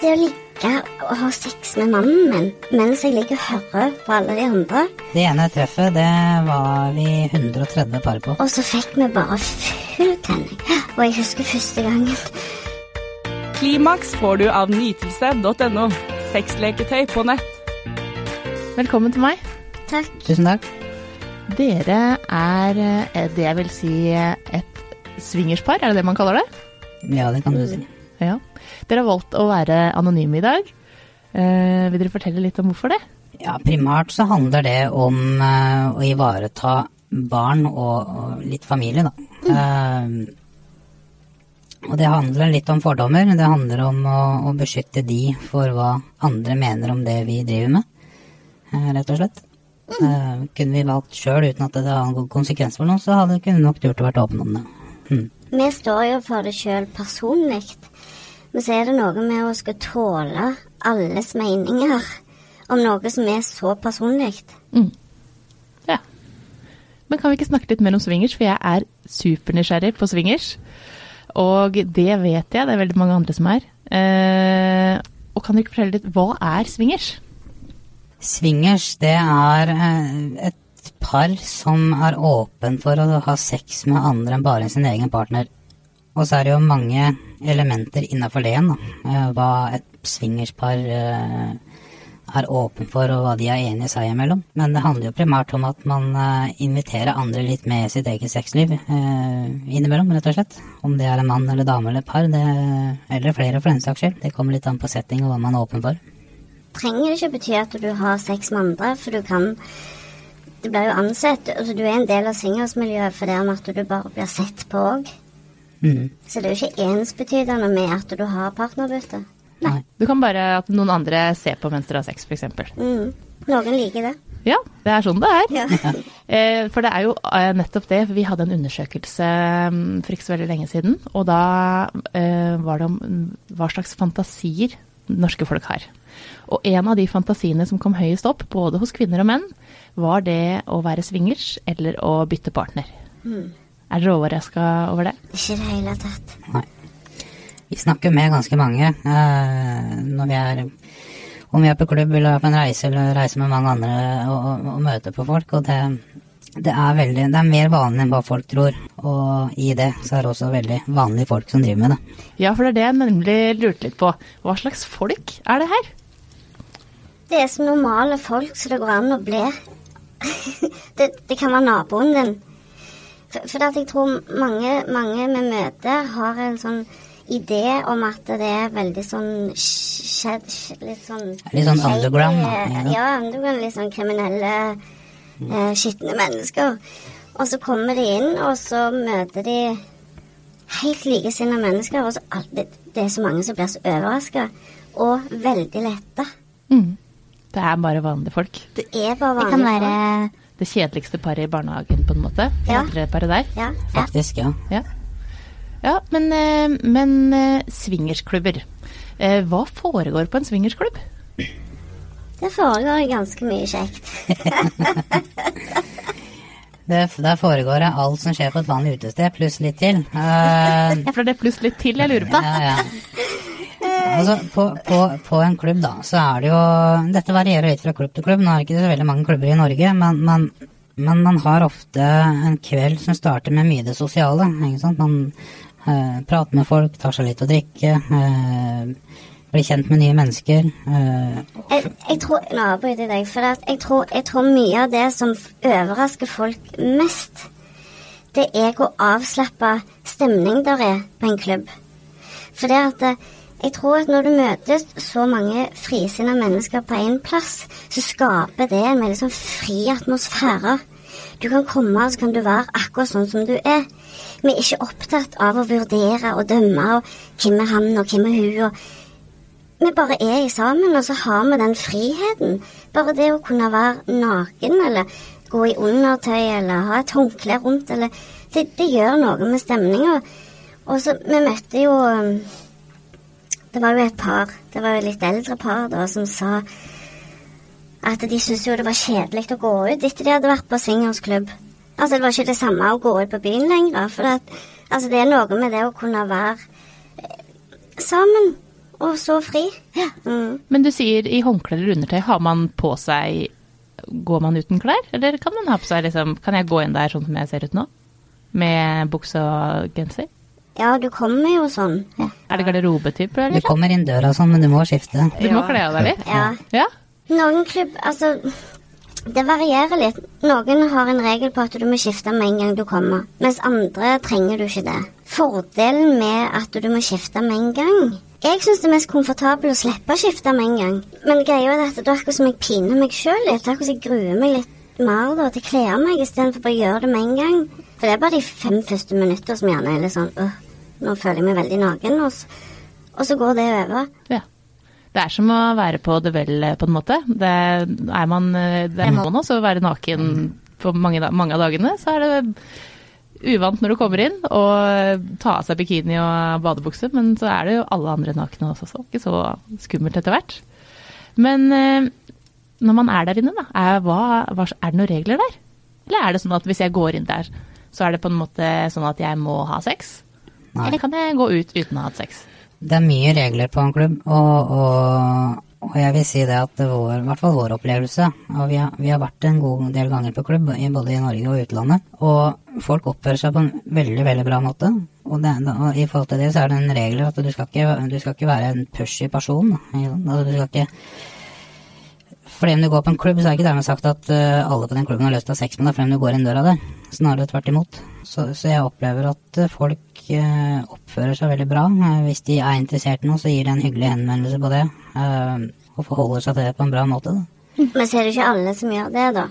Det å ligge og ha sex med mannen min mens jeg ligger og hører på alle de andre, Det ene treffet, det var vi 130 par på. og så fikk vi bare full tenning. Og jeg husker første gangen. Klimaks får du av nytelse.no. Sexleketøy på nett. Velkommen til meg. Takk. Tusen takk. Dere er eh, det jeg vil si eh, et swingerspar, er det det man kaller det? Ja, det kan du si. Ja. Dere har valgt å være anonyme i dag. Eh, vil dere fortelle litt om hvorfor det? Ja, primært så handler det om eh, å ivareta barn og, og litt familie, da. Eh, og det handler litt om fordommer. Det handler om å, å beskytte de for hva andre mener om det vi driver med, eh, rett og slett. Eh, kunne vi valgt sjøl uten at det hadde noen konsekvens for noe, så hadde kunne vi nok turt å vært åpne om det. Mm. Vi står jo for det sjøl personlig. Men så er det noe med å skal tåle alles meninger om noe som er så personlig. Ja. Men kan vi ikke snakke litt mer om swingers, for jeg er supernysgjerrig på swingers. Og det vet jeg, det er veldig mange andre som er. Eh, og kan dere ikke fortelle litt, hva er swingers? Swingers, det er eh, et par som er åpen for å ha sex med andre enn bare sin egen partner. Og så er det jo mange elementer innafor det igjen, da. Eh, Hva et swingerspar eh, er åpen for, og hva de er enige seg imellom. Men det handler jo primært om at man eh, inviterer andre litt med i sitt eget sexliv innimellom, rett og slett. Om det er en mann eller dame eller par, det, eller flere for den saks skyld. Det kommer litt an på setting og hva man er åpen for. Trenger det ikke bety at du har sex med andre, for du kan Det blir jo ansett altså Du er en del av swingersmiljøet fordi at du bare blir sett på òg. Mm. Så det er jo ikke ensbetydende med at du har partnerbytte. Nei. Du kan bare at noen andre ser på mens dere har sex, f.eks. Mm. Noen liker det. Ja, det er sånn det er. Ja. Eh, For det er jo eh, nettopp det. for Vi hadde en undersøkelse mm, for ikke så veldig lenge siden. Og da eh, var det om mm, hva slags fantasier norske folk har. Og en av de fantasiene som kom høyest opp, både hos kvinner og menn, var det å være swingers eller å bytte partner. Er dere overraska over det? Ikke i det hele tatt. Nei. Vi snakker med ganske mange eh, når vi er om vi er på klubb eller er på en reise eller reiser med mange andre og, og, og møter på folk. Og det, det er veldig Det er mer vanlig enn hva folk tror. Og i det så er det også veldig vanlige folk som driver med det. Ja, for det er det jeg nemlig lurte litt på. Hva slags folk er det her? Det er så normale folk så det går an å bli. det, det kan være naboen din. For, for at jeg tror mange, mange vi møter, har en sånn idé om at det er veldig sånn skjedd, Litt sånn Litt sånn underground, eh, ja. Ja, underground. Litt sånn kriminelle, eh, skitne mennesker. Og så kommer de inn, og så møter de helt likesinnede mennesker. Og så alltid, det, er så mange som blir så overraska. Og veldig letta. Mm. Det er bare vanlige folk. Det er bare vanlige folk. Det kan kan folk. Det kjedeligste paret i barnehagen, på en måte. Ja. Der. Ja. Faktisk, ja. Ja, ja men, eh, men eh, swingersklubber. Eh, Hva foregår på en swingersklubb? Det foregår ganske mye kjekt. Det, der foregår det alt som skjer på et vanlig utested, pluss litt til. Uh, Ja, for det er pluss litt til jeg lurer på. Ja, ja. Altså, på, på, på en klubb, da, så er det jo Dette varierer litt fra klubb til klubb. Nå er det ikke så veldig mange klubber i Norge, men, men, men man har ofte en kveld som starter med mye det sosiale. Ikke sant? Man eh, prater med folk, tar seg litt å drikke, eh, blir kjent med nye mennesker. Uh, Jeg, jeg tror Nå avbryter jeg deg, for jeg, tror, jeg tror mye av det som overrasker folk mest, det er hvor avslappa stemning der er på en klubb. For det at jeg tror at når du møter så mange frisinnede mennesker på én plass, så skaper det en veldig sånn fri atmosfære. Du kan komme og så kan du være akkurat sånn som du er. Vi er ikke opptatt av å vurdere og dømme og hvem er han og hvem er hun. og vi bare er i sammen, og så har vi den friheten. Bare det å kunne være naken, eller gå i undertøy, eller ha et håndkle rundt, eller det, det gjør noe med stemninga. Og så Vi møtte jo um, Det var jo et par, det var jo litt eldre par, da, som sa at de syntes jo det var kjedelig å gå ut etter de hadde vært på swingersklubb. Altså, det var ikke det samme å gå ut på byen lenger. For at, altså, det er noe med det å kunne være eh, sammen og så fri. Mm. Men du sier i håndkle eller undertøy, har man på seg Går man uten klær, eller kan man ha på seg liksom Kan jeg gå inn der sånn som jeg ser ut nå? Med bukse og genser? Ja, du kommer jo sånn. Er det garderobetype, Du kommer inn døra sånn, men du må skifte. Du må kle av deg litt? Ja. Ja? Noen klubb Altså, det varierer litt. Noen har en regel på at du må skifte med en gang du kommer, mens andre trenger du ikke det. Fordelen med at du må skifte med en gang Jeg syns det er mest komfortabelt å slippe å skifte med en gang. Men greia er at det er akkurat som jeg piner meg sjøl litt. Det akkurat som jeg gruer meg litt mer da, til å kle av meg istedenfor bare å gjøre det med en gang. For det er bare de fem første minutter som gjerne er litt sånn øh, Nå føler jeg meg veldig naken. Og så, og så går det over. ja. Det er som å være på det vel, på en måte. Det er man eh, det er man også, å være naken på mange, mange av dagene, så er det uvant når du kommer inn og ta av seg bikini og badebukse, men så er det jo alle andre nakne også, så ikke så skummelt etter hvert. Men eh, når man er der inne, da, er, hva, hva, er det noen regler der? Eller er det sånn at hvis jeg går inn der, så er det på en måte sånn at jeg må ha sex? Nei. Eller kan jeg gå ut uten å ha hatt sex? Det er mye regler på en klubb, og, og, og jeg vil si det at vår, i hvert fall vår opplevelse og vi har, vi har vært en god del ganger på klubb, både i Norge og utlandet, og folk oppfører seg på en veldig, veldig bra måte. Og, det, og i forhold til det så er det en regel at du skal ikke, du skal ikke være en pushy person. Altså, du skal ikke fordi om du går på en klubb, så er det ikke dermed sagt at eh, alle på den klubben har lyst til å ha sex med deg fordi om du går inn døra der. Snarere tvert imot. Så, så jeg opplever at eh, folk eh, oppfører seg veldig bra. Hvis de er interessert i noe, så gir de en hyggelig henvendelse på det. og forholder seg til det på en bra måte. Da. Men så er det ikke alle som gjør det, da.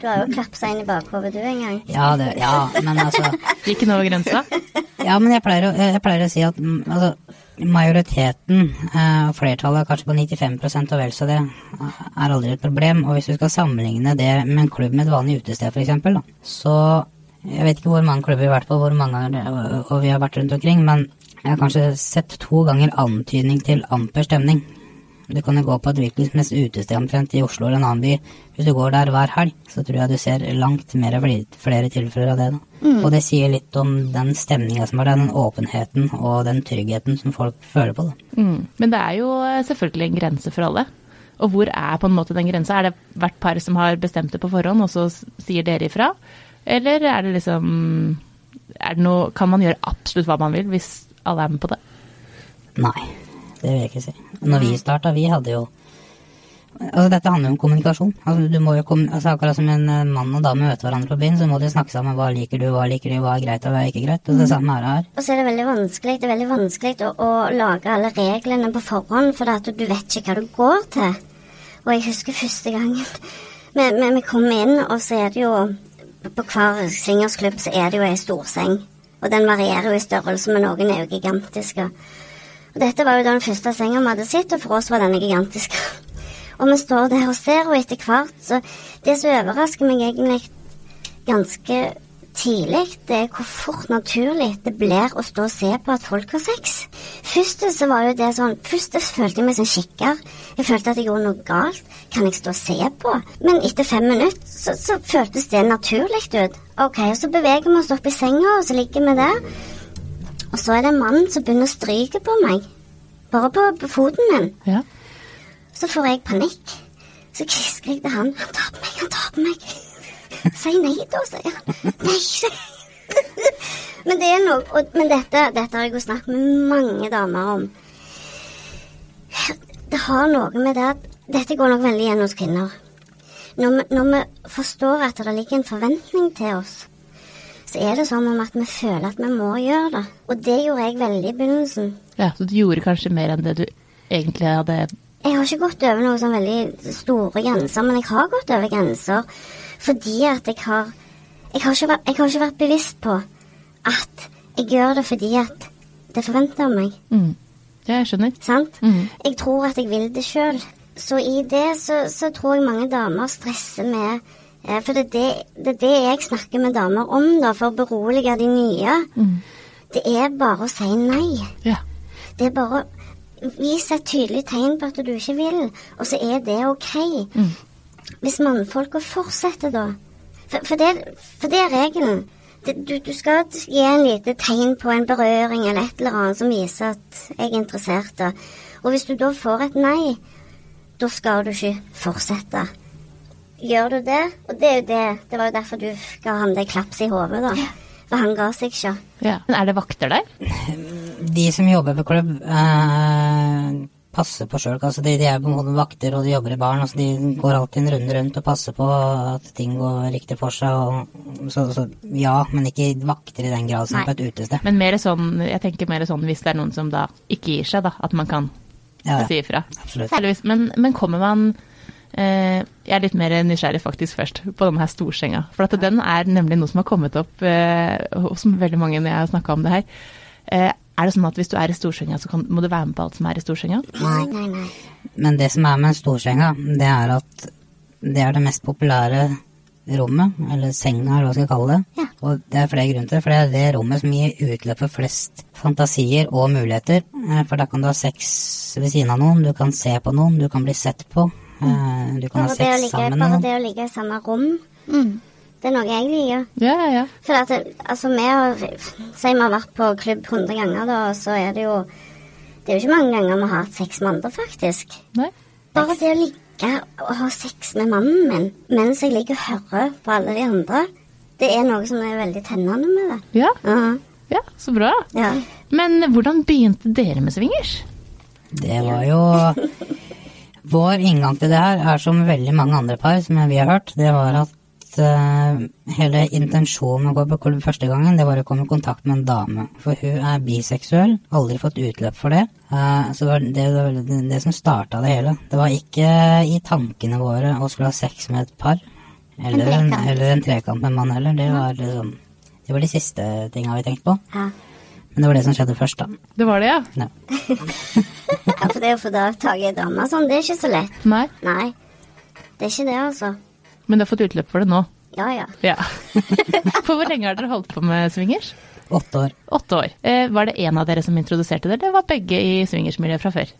Du har jo klapsa inn i bakhodet du en gang. Ja, det, ja, men altså Gikk den over grensa? Ja, men jeg pleier å, jeg pleier å si at mm, altså, majoriteten, eh, flertallet, kanskje på 95% og vel så det, er aldri et problem. Og hvis du skal sammenligne det med en klubb med et vanlig utested, f.eks., så Jeg vet ikke hvor mange klubber vi har vært på, hvor mange ganger og vi har vært rundt omkring, men jeg har kanskje sett to ganger antydning til amper stemning. Du kan jo gå på et hvilket som helst utested omtrent i Oslo eller en annen by. Hvis du går der hver helg, så tror jeg du ser langt mer flere tilfeller av det. da. Og det sier litt om den stemninga som er der, den åpenheten og den tryggheten som folk føler på. da. Mm. Men det er jo eh, selvfølgelig en grense for alle. Og hvor er på en måte den grensa? Er det hvert par som har bestemt det på forhånd, og så sier dere ifra? Eller er det liksom er det noe, Kan man gjøre absolutt hva man vil hvis alle er med på det? Nei, det vil jeg ikke si. Når vi starta, vi hadde jo Altså, dette handler jo om kommunikasjon. Altså, du må jo kom, altså, akkurat som en eh, mann og dame møter hverandre på byen, så må de snakke sammen. Hva liker du, hva liker du, hva er greit og hva er ikke greit. Og det samme er det her. Og så er det veldig vanskelig, det er veldig vanskelig å, å lage alle reglene på forhånd, for at du vet ikke hva du går til. Og jeg husker første gangen vi, vi, vi kom inn, og så er det jo På hver swingersklubb så er det jo ei storseng. Og den varierer jo i størrelse, men noen er jo gigantiske. Og dette var jo den første senga vi hadde sett, og for oss var denne gigantisk. Og vi står der og ser, og etter hvert så Det som overrasker meg egentlig ganske tidlig, det er hvor fort naturlig det blir å stå og se på at folk har sex. Først så var jo det sånn Først følte jeg meg som kikker. Jeg følte at jeg gjorde noe galt. Kan jeg stå og se på? Men etter fem minutter så, så føltes det naturlig ut. Ok, og så beveger vi oss opp i senga, og så ligger vi der. Og så er det en mann som begynner å stryke på meg. Bare på, på foten min. Ja. Så får jeg panikk. Så kvisker jeg til han. Han tar på meg, han tar på meg. Si nei da, sier han. Nei, sier. Men det er noe og, Men dette, dette har jeg jo snakket med mange damer om. Det har noe med det at Dette går nok veldig igjen hos kvinner. Når vi, når vi forstår at det ligger en forventning til oss, så er det som om at vi føler at vi må gjøre det. Og det gjorde jeg veldig i begynnelsen. ja, Så du gjorde kanskje mer enn det du egentlig hadde Jeg har ikke gått over noen sånn veldig store grenser, men jeg har gått over grenser fordi at jeg har Jeg har ikke jeg har ikke vært bevisst på at jeg gjør det fordi at det forventer av meg. mm. Ja, jeg skjønner. Sant? Mm. Jeg tror at jeg vil det sjøl. Så i det så, så tror jeg mange damer stresser med For det er det, det er det jeg snakker med damer om, da, for å berolige de nye. Det er bare å si nei. Ja. Det er bare å vise et tydelig tegn på at du ikke vil, og så er det ok. Hvis mannfolka fortsetter, da. For, for, det, for det er regelen. Du, du skal gi en lite tegn på en berøring eller et eller annet som viser at jeg er interessert. Da. Og hvis du da får et nei, da skal du ikke fortsette. Gjør du det, og det er jo det Det var jo derfor du ga han det klaps i hodet, da. For han ga seg ikke. Ja. Men er det vakter der? De som jobber på klubb, eh, passer på sjøl. Altså de, de er på en måte vakter, og de jobber i baren. Altså de går alltid en runde rundt og passer på at ting går riktig for seg. Og, så, så ja, men ikke vakter i den grad som Nei. på et utested. Men mer sånn, jeg tenker mer sånn hvis det er noen som da ikke gir seg, da. At man kan Ja, ja. si ifra. Absolutt. Men, men kommer man Jeg er litt mer nysgjerrig faktisk først på denne her storsenga. For at den er nemlig noe som har kommet opp eh, hos veldig mange når jeg har snakka om det her. Eh, er det sånn at hvis du er i storsenga, så kan, må du være med på alt som er i storsenga? Nei, nei, nei. Men det som er med storsenga, det er at det er det mest populære rommet, eller senga, eller hva skal jeg kalle det. Ja. Og det er flere grunner til det, for det er det rommet som gir utløp for flest fantasier og muligheter. Eh, For da kan du ha sex ved siden av noen, du kan se på noen, du kan bli sett på. Eh, Du kan Bare ha sex ligge, sammen bare det å ligge i samme rom, det er noe jeg liker. Ja, ja. For at, altså, vi har Si vi har vært på klubb 100 ganger, da, og så er det jo Det er jo ikke mange ganger vi har hatt sex med andre, faktisk. Nei? Bare det å ligge og ha sex med mannen min mens jeg ligger og hører på alle de andre, det er noe som er veldig tennende med det. Ja, Ja. ja, så bra. ja. Men hvordan begynte dere med swingers? Det var jo Vår inngang til det her er som veldig mange andre par som vi har hørt. Det var at uh, hele intensjonen med å gå på klubb første gangen, det var å komme i kontakt med en dame. For hun er biseksuell, aldri fått utløp for det. Uh, så det var det, det, var det, det som starta det hele. Det var ikke i tankene våre å skulle ha sex med et par. Eller en, trekant. eller en trekant med en mann heller. Det var liksom Det var de siste tinga vi tenkte på. ja. Men det var det som skjedde først, da. Det var det, ja? Ja. Ja, for det å få tak i ei dame sånn, det er ikke så lett. Nei. Nei. Det er ikke det, altså. Men du har fått utløp for det nå? Ja, ja. Ja. For hvor lenge har dere holdt på med swingers? Åtte år. Åtte år. Eh, var det en av dere som introduserte det, eller var begge i swingersmiljøet fra før?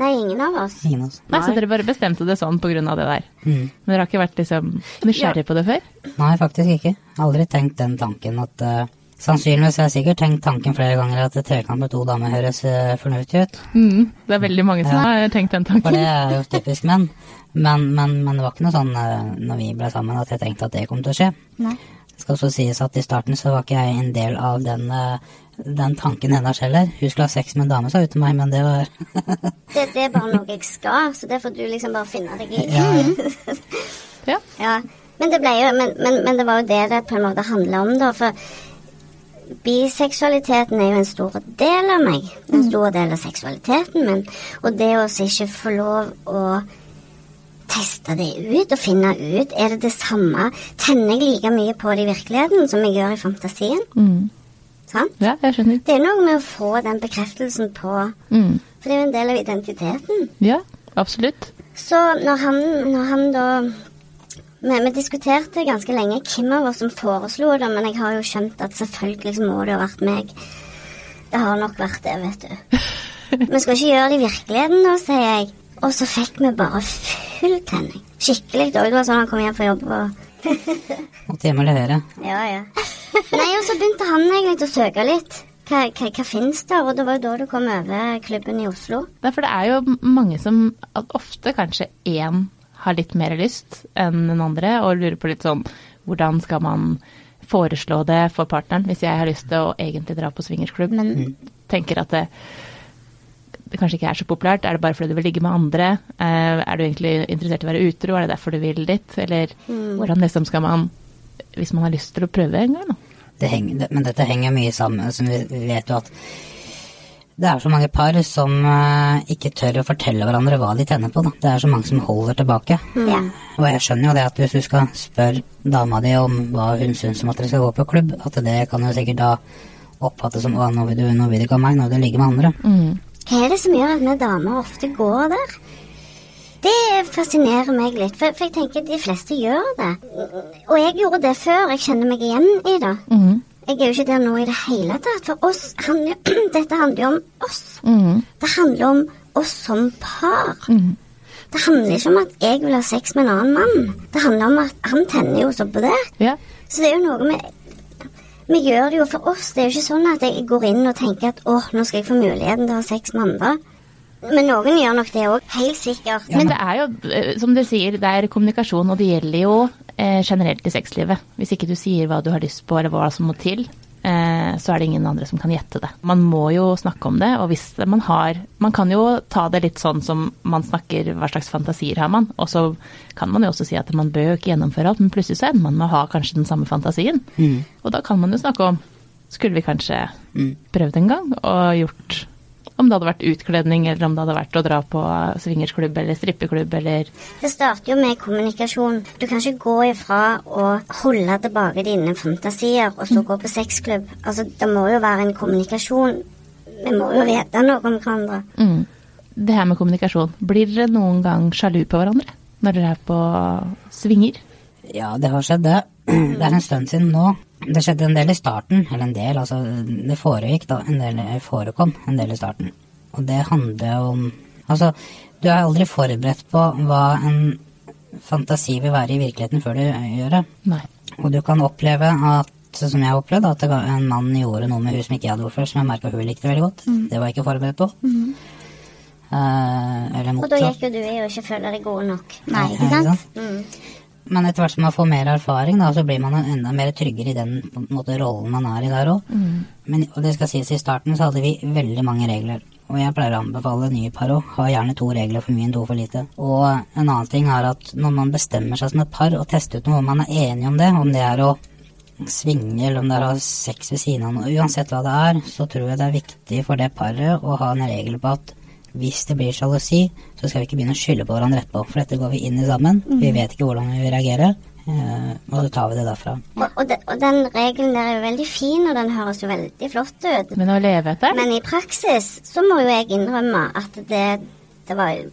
Nei, ingen av oss. Ingen av oss. Nei, Så dere bare bestemte det sånn av det der? Mm. Men dere har ikke vært liksom nysgjerrig på det før? Nei, faktisk ikke. Aldri tenkt den tanken at eh, Sannsynligvis har jeg sikkert tenkt tanken flere ganger at trekant med to damer høres uh, fornuftig ut. Mm, det er veldig mange som Ja. har tenkt den tanken. For det er jo typisk menn. Men, men, men det var ikke noe sånn uh, når vi ble sammen at jeg tenkte at det kom til å skje. Nei. Det skal også sies at i starten så var ikke jeg en del av den, eh, den tanken hennes heller. Hun skulle ha sex med en dame, sa hun til meg, men det var Det, det er bare noe jeg skal, så det får du liksom bare finne deg i. Ja. Ja. Ja, men det jo men, men, men det var jo det det på en måte handla om, da. For biseksualiteten er jo en stor del av meg. En stor del av seksualiteten min. Og det å ikke få lov å teste det ut og finne ut Er det det samme? Tenner jeg like mye på det i virkeligheten som jeg gjør i fantasien? Mm. Sant? ja, jeg skjønner. Det er noe med å få den bekreftelsen på Mm. For det er jo en del av identiteten. Ja, absolutt. Så når han, når han da vi, vi diskuterte ganske lenge hvem av oss som foreslo det, men jeg har jo skjønt at selvfølgelig så må det ha vært meg. Det har nok vært det, vet du. Vi skal ikke gjøre det i virkeligheten nå, sier jeg. Og så fikk vi bare full tenning. Skikkelig. Det var sånn han kom hjem fra jobb og måtte hjem og levere. Ja, ja. Nei, og så begynte han egentlig å søke litt. Hva, hva, hva finnes der? Og det var jo da du kom over klubben i Oslo. Ja, for det er jo mange som at ofte kanskje én har litt mer lyst enn den andre, og lurer på litt sånn hvordan skal man foreslå det for partneren hvis jeg har lyst til å egentlig dra på swingersklubb, men tenker at det, det kanskje ikke er så populært. Er det bare fordi du vil ligge med andre? Eh, er du egentlig interessert i å være utro? Er det derfor du vil dit? Eller hvordan liksom skal man Hvis man har lyst til å prøve en gang, da. Det henger, men dette henger mye sammen. Så vi, vi vet jo at det er så mange par som eh, ikke tør å fortelle hverandre hva de tenner på. Da. Det er så mange som holder tilbake. Mm. Og jeg skjønner jo det at hvis du skal spørre dama di om hva hun syns om at dere skal gå på klubb, at det kan jo sikkert da oppfattes som å, nå vil du, nå vil du ikke ha meg, nå vil du ligge med andre. Mm. Hva er det som gjør at vi damer ofte går der? Det fascinerer meg litt, for, for jeg tenker de fleste gjør det. Og jeg gjorde det før, jeg kjenner meg igjen i det. Mm. Jeg er jo ikke der nå i det hele tatt. For oss handler, dette handler jo om oss. Mm. Det handler om oss som par. Mm. Det handler ikke om at jeg vil ha sex med en annen mann. Det handler om at han tenner jo også på det. Yeah. Så det er jo noe med Vi gjør det jo for oss. Det er jo ikke sånn at jeg går inn og tenker at åh, nå skal jeg få muligheten til å ha sex med andre. Men noen gjør nok det òg, helt sikkert. Men det er jo, eh, som du sier, det er kommunikasjon, og det gjelder jo generelt i sexlivet. Hvis ikke du sier hva du har lyst på, eller hva som må til, eh, så er det ingen andre som kan gjette det. Man må jo snakke om det, og hvis man har Man kan jo ta det litt sånn som man snakker, hva slags fantasier har man, og så kan man jo også si at man bør jo ikke gjennomføre alt, men plutselig så ender man med å ha kanskje den samme fantasien. Og da kan man jo snakke om Skulle vi kanskje prøvd en gang og gjort om det hadde vært utkledning, eller om det hadde vært å dra på swingersklubb eller strippeklubb eller Det starter jo med kommunikasjon. Du kan ikke gå ifra å holde tilbake dine fantasier og så gå på sexklubb. Altså, det må jo være en kommunikasjon. Vi må jo vite noe om hverandre. mm. Det her med kommunikasjon. Blir dere noen gang sjalu på hverandre når dere er på svinger? Ja, det har skjedd, det. Det er en stund siden nå. Det skjedde en del i starten, eller en del, altså det foregikk da, en del forekom en del i starten. Og det handler om Altså, du er aldri forberedt på hva en fantasi vil være i virkeligheten før du gjør det. Nei. Og du kan oppleve at, som jeg opplevde, at en mann gjorde noe med hun som ikke jeg hadde gjort før, som jeg merka hun likte veldig godt. Det var jeg ikke forberedt på. Eh, eller Og da gikk jo du i å ikke føle deg god nok. Nei, ikke sant? Mm. Men etter hvert som man får mer erfaring, da, så blir man enda mer tryggere i den måte, rollen man er i der òg. Men og det skal sies, i starten så hadde vi veldig mange regler. Og jeg pleier å anbefale nye par òg. Ha gjerne to regler for mye enn to for lite. Og en annen ting er at når man bestemmer seg som et par og tester ut noe, om man er enig om det, om det er å svinge eller om det er å ha sex ved siden av noe, uansett hva det er, så tror jeg det er viktig for det paret å ha en regel på at hvis det blir sjalusi, så skal vi ikke begynne å skylde på hverandre etterpå. For dette går vi inn i sammen. Vi vet ikke hvordan vi vil reagere. eh, og så tar vi det derfra. Og, og, de, og den regelen der er jo veldig fin, og den høres jo veldig flott ut. Men å leve etter? Men i praksis så må jo jeg innrømme at det, det var jo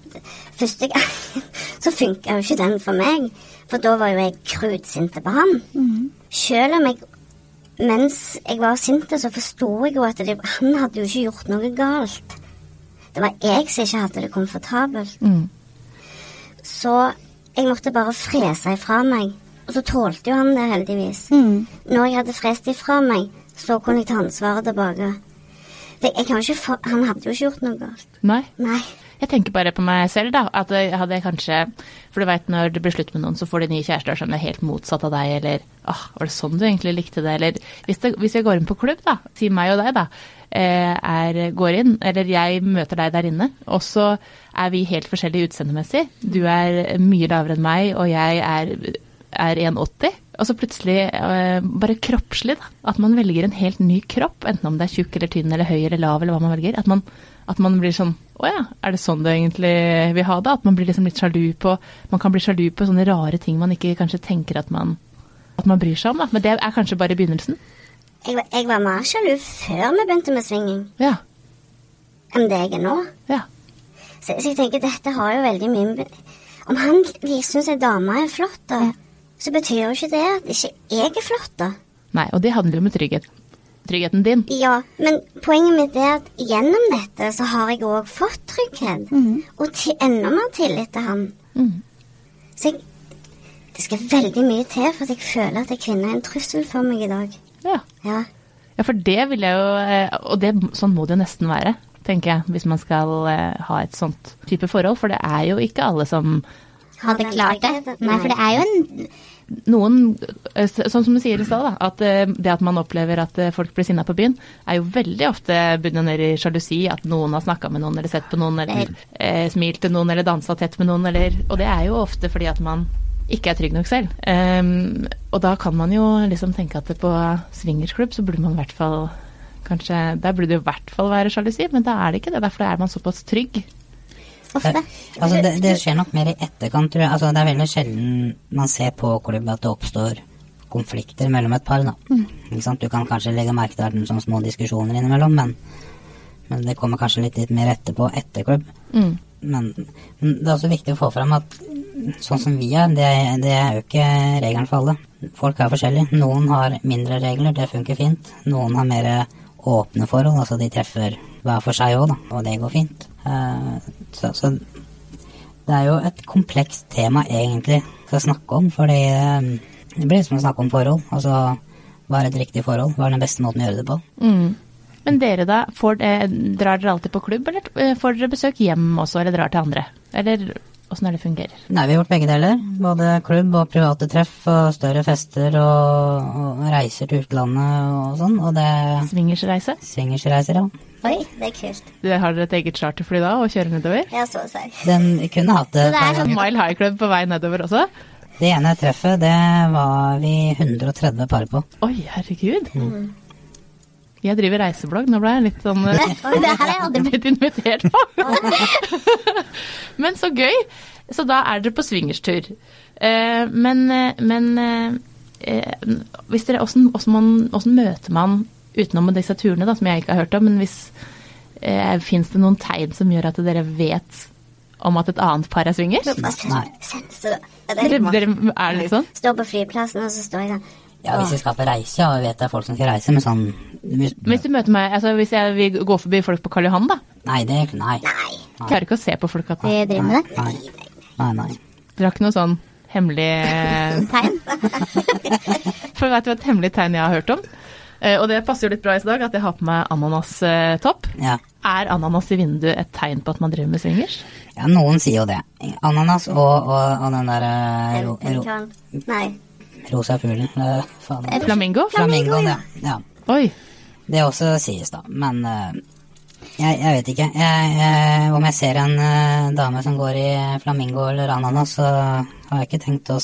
Første gang så funka jo ikke den for meg. For da var jo jeg krutsinte på han. Selv om jeg mens jeg var sint, så forsto jeg jo at det, han hadde jo ikke gjort noe galt. Det var jeg som ikke hadde det komfortabelt. Mm. Så jeg måtte bare frese ifra meg. Og så tålte jo han det, heldigvis. Mm. Når jeg hadde frest ifra meg, så kunne jeg ta ansvaret tilbake. For jeg kan ikke for, han hadde jo ikke gjort noe galt. Nei. Nei. Jeg tenker bare på meg selv, da. At jeg hadde kanskje For du veit når det blir slutt med noen, så får de nye kjærester som er helt motsatt av deg, eller åh, var det sånn du egentlig likte det, eller hvis, det, hvis jeg går inn på klubb, da, si meg og deg, da, eh, er, går inn, eller jeg møter deg der inne, og så er vi helt forskjellige utseendemessig. Du er mye lavere enn meg, og jeg er, er 1,80. Og så plutselig, eh, bare kroppslig, da, at man velger en helt ny kropp, enten om det er tjukk eller tynn eller høy eller lav eller hva man velger. At man, at man blir sånn Å ja, er det sånn du egentlig vil ha det? At man blir liksom litt sjalu på Man kan bli sjalu på sånne rare ting man ikke kanskje tenker at man, at man bryr seg om, da. Men det er kanskje bare begynnelsen. Jeg, var- jeg var mer sjalu før vi begynte med svinging, Ja. enn det jeg er nå. Ja. Så, så jeg tenker dette har jo veldig mye Om han syns ei dame er flott, da, så betyr jo ikke det at ikke jeg er flott, da. Nei, og det handler jo om trygghet. Tryggheten din. Ja, men poenget mitt er at gjennom dette så har jeg òg fått trygghet. Og til, enda mer tillit til han. Mm. Så jeg, det skal veldig mye til for at jeg føler at en kvinne er en trussel for meg i dag. Ja. Ja. Ja, for det vil jeg jo eh, Og det, sånn må det jo nesten være, tenker jeg, hvis man skal eh, ha et sånt type forhold. For det er jo ikke alle som Hadde klart det. Nei, for det er jo en Noen, eh, sånn som du sier i stad, at eh, det at man opplever at eh, folk blir sinna på byen, er jo veldig ofte bundet ned i sjalusi. At noen har snakka med noen, eller sett på noen, eller eh, smilt til noen, eller dansa tett med noen, eller Og det er jo ofte fordi at man ikke er trygg nok selv. Um, og da kan man jo liksom tenke at på swingersklubb så burde man i hvert fall Kanskje, Der burde det i hvert fall være sjalusi, men da er det ikke det. Derfor er man såpass trygg. Ofte. Det, altså det, det skjer nok mer i etterkant, tror jeg. Altså det er veldig sjelden man ser på klubb at det oppstår konflikter mellom et par. Da. Ikke sant? Du kan kanskje legge merke til at det er noen små diskusjoner innimellom, men, men det kommer kanskje litt, litt mer etterpå etter klubb. Mm. Men, men det er også viktig å få fram at sånn som vi er, det, det er jo ikke regelen for alle. Folk er forskjellige. Noen har mindre regler, det funker fint. Noen har mer åpne forhold, altså de treffer hver for seg òg, da, og det går fint. Eh, så, så det er jo et komplekst tema egentlig å snakke om, fordi eh, det blir som å snakke om forhold. Altså hva er et riktig forhold? Hva er den beste måten å gjøre det på? Mm. Men dere da, får, eh, drar dere alltid på klubb, eller får dere besøk hjem også, eller drar til andre? Eller åssen er det fungerer? Nei, vi har gjort begge deler. Både klubb og private treff og større fester og, og reiser til utlandet og sånn. Og det Swingersreise? swingersreiser, ja. Oi, det er kult. Du Har dere et eget charterfly da, og kjører nedover? Ja, så å si. Den kunne hatt det. Så det er Sånn Mile High Club på vei nedover også? Det ene treffet, det var vi 130 par på. Oi, herregud. Jeg driver reiseblogg, nå ble jeg litt sånn eh, det her har jeg aldri blitt invitert på. men så gøy. Så da er dere på swingerstur. Eh, men eh, men hvis dere, hvordan, hvordan, man, hvordan møter man utenom disse turene, da, som jeg ikke har hørt om, men hvis eh, Fins det noen tegn som gjør at dere vet om at et annet par er swingers? Nei. Er Dere, dere, er det litt sånn? Står på flyplassen, og så står jeg sånn Ja, hvis vi skal på reise, vi vet det er folk som skal reise, men sånn hvis, Hvis du møter meg, altså hvis jeg vil gå forbi folk på Karl Johan, da. Nei, det Nei. Nei. Klarer ikke å se på folk at Vi driver med det. Nei. Nei, nei. Dere har ikke noe sånn hemmelig eh, Tegn. For vet du hva et hemmelig tegn jeg har hørt om? Eh, Og det passer jo litt bra i dag at jeg har på meg ananastopp. Ja. Er ananas i vinduet et tegn på at man driver med swingers? ja, noen sier jo det. Ananas og, og, og den derre. Nei. Rosa fuglen. eh, Flamingo? Flamingo? Flamingoen, ja. ja. Oi. Det også sies, da. Men uh, jeg, jeg vet ikke. Jeg, jeg, om jeg ser en uh, dame som går i flamingo eller ananas, så har jeg ikke tenkt å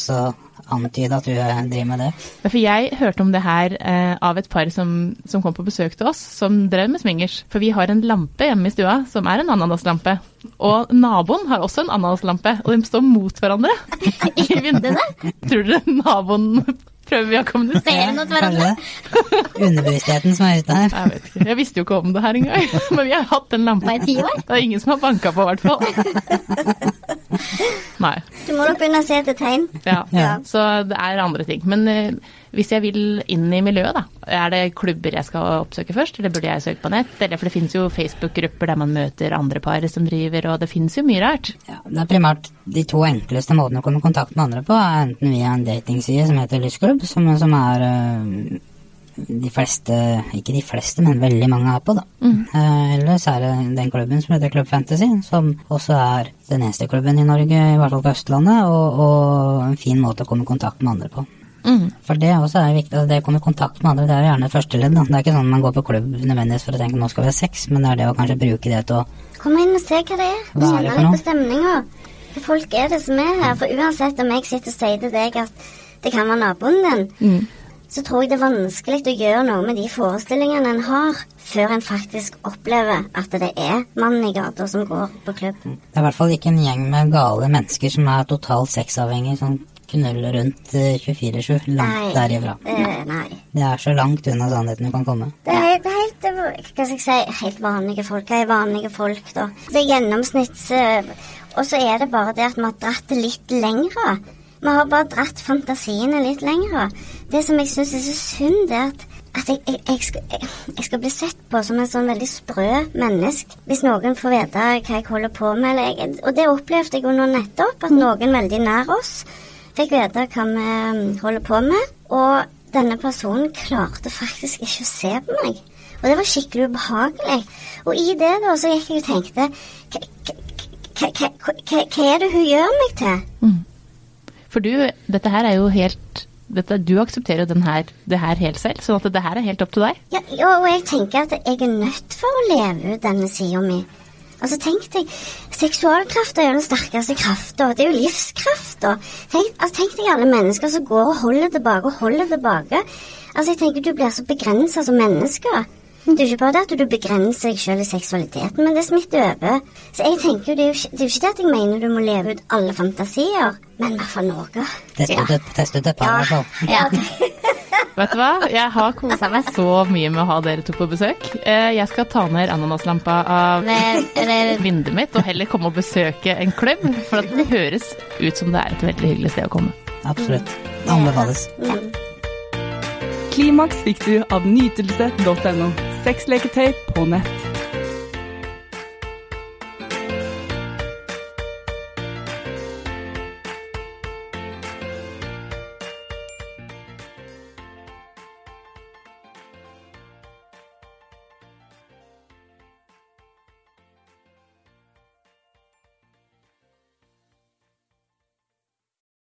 antyde at du driver med det. Ja, For jeg hørte om det her eh, av et par som, som kom på besøk til oss, som drev med swingers. For vi har en lampe hjemme i stua som er en ananaslampe. Og naboen har også en ananaslampe, og de står mot hverandre i vinduene. Tror dere naboen prøver vi å kommunisere? Ser noe til hverandre. Underbevisstheten som er ute her. Jeg vet ikke. Jeg visste jo ikke om det her engang. Men vi har hatt den lampa i ti år. Det er ingen som har banka på, i hvert fall. Nei. Du må nok begynne å se etter tegn. Ja. Ja. Så det er andre ting. Men uh, hvis jeg vil inn i miljøet, da. Er det klubber jeg skal oppsøke først, eller burde jeg søke på nett? Eller, for det finnes jo Facebook-grupper der man møter andre par som driver, og det finnes jo mye rart. Ja, det er primært de to enkleste måtene å komme i kontakt med andre på, er enten via en datingside som heter Lystklubb, som, som er øh, de fleste, ikke de fleste, men veldig mange er på, da. Eh, ellers er det den klubben som heter Club Fantasy, som også er den eneste klubben i Norge, i hvert fall på Østlandet, og, og en fin måte å komme i kontakt med andre på. Mm. For det også er viktig, altså det å komme i kontakt med andre, det er gjerne første ledd. Da. Det er ikke sånn man går på klubb nødvendigvis for å tenke nå skal vi ha sex, men det er det å kanskje bruke det til å Kom inn og se hva det er. Hva er det Kjenne for litt på stemninga. Hva folk er det som er her? For uansett om jeg sitter og sier til deg at det kan være naboen din, Mm. Så tror jeg det er vanskelig å gjøre noe med de forestillingene en har, før en faktisk opplever at det er mannen i gata som går på klubb. Det er i hvert fall ikke en gjeng med gale mennesker som er totalt sexavhengige, som knuller rundt eh, 24-7 langt derifra. Eh, nei. Det er så langt unna sannheten du kan komme. Det er helt, det er helt eh, hva skal jeg si, helt vanlige folk. Hva er vanlige folk, da? Det er gjennomsnitts... eh, Og så er det bare det at vi har dratt det litt lengre. Vi har bare dratt fantasiene litt lengre. Det som jeg syns er så synd, det er at at jeg, jeg, jeg, skal, jeg, skal bli sett på som en sånn veldig sprø menneske hvis noen får vite hva jeg holder på med. Og det opplevde jeg jo nå nettopp, at noen veldig nær oss fikk vite hva vi um, holder på med. Og denne personen klarte faktisk ikke å se på meg. Og det var skikkelig ubehagelig. Og i det da, så gikk jeg og tenkte hva, er det hun gjør meg til? For du, dette her er jo helt dette, Du aksepterer jo her, det her helt selv, sånn at det her er helt opp til deg. Ja, og jeg tenker at jeg er nødt for å leve ut denne sida mi. Altså, tenk deg, Seksualkrafta er jo den sterkeste krafta. Det er jo livskrafta. Tenk, altså, tenk deg alle mennesker som går og holder tilbake og holder tilbake. Altså, jeg tenker Du blir så begrensa som menneske. Det er jo ikke bare det at du begrenser deg selv i seksualiteten, men det smitter over. Så jeg tenker jo, Det er jo ikke det, er jo ikke det at jeg mener du må leve ut alle fantasier, men i hvert fall noe. Test ut et, test ut et par, i hvert fall. Vet du hva? Jeg har kosa meg så mye med å ha dere to på besøk. Eh, Jeg skal ta ned ananaslampa av vinduet mitt og heller komme og besøke en klubb, for det høres ut som det er et veldig hyggelig sted å komme. Absolutt. Anbefales. Klimaks fikk du av nytelse.no. Sexleketøy på nett.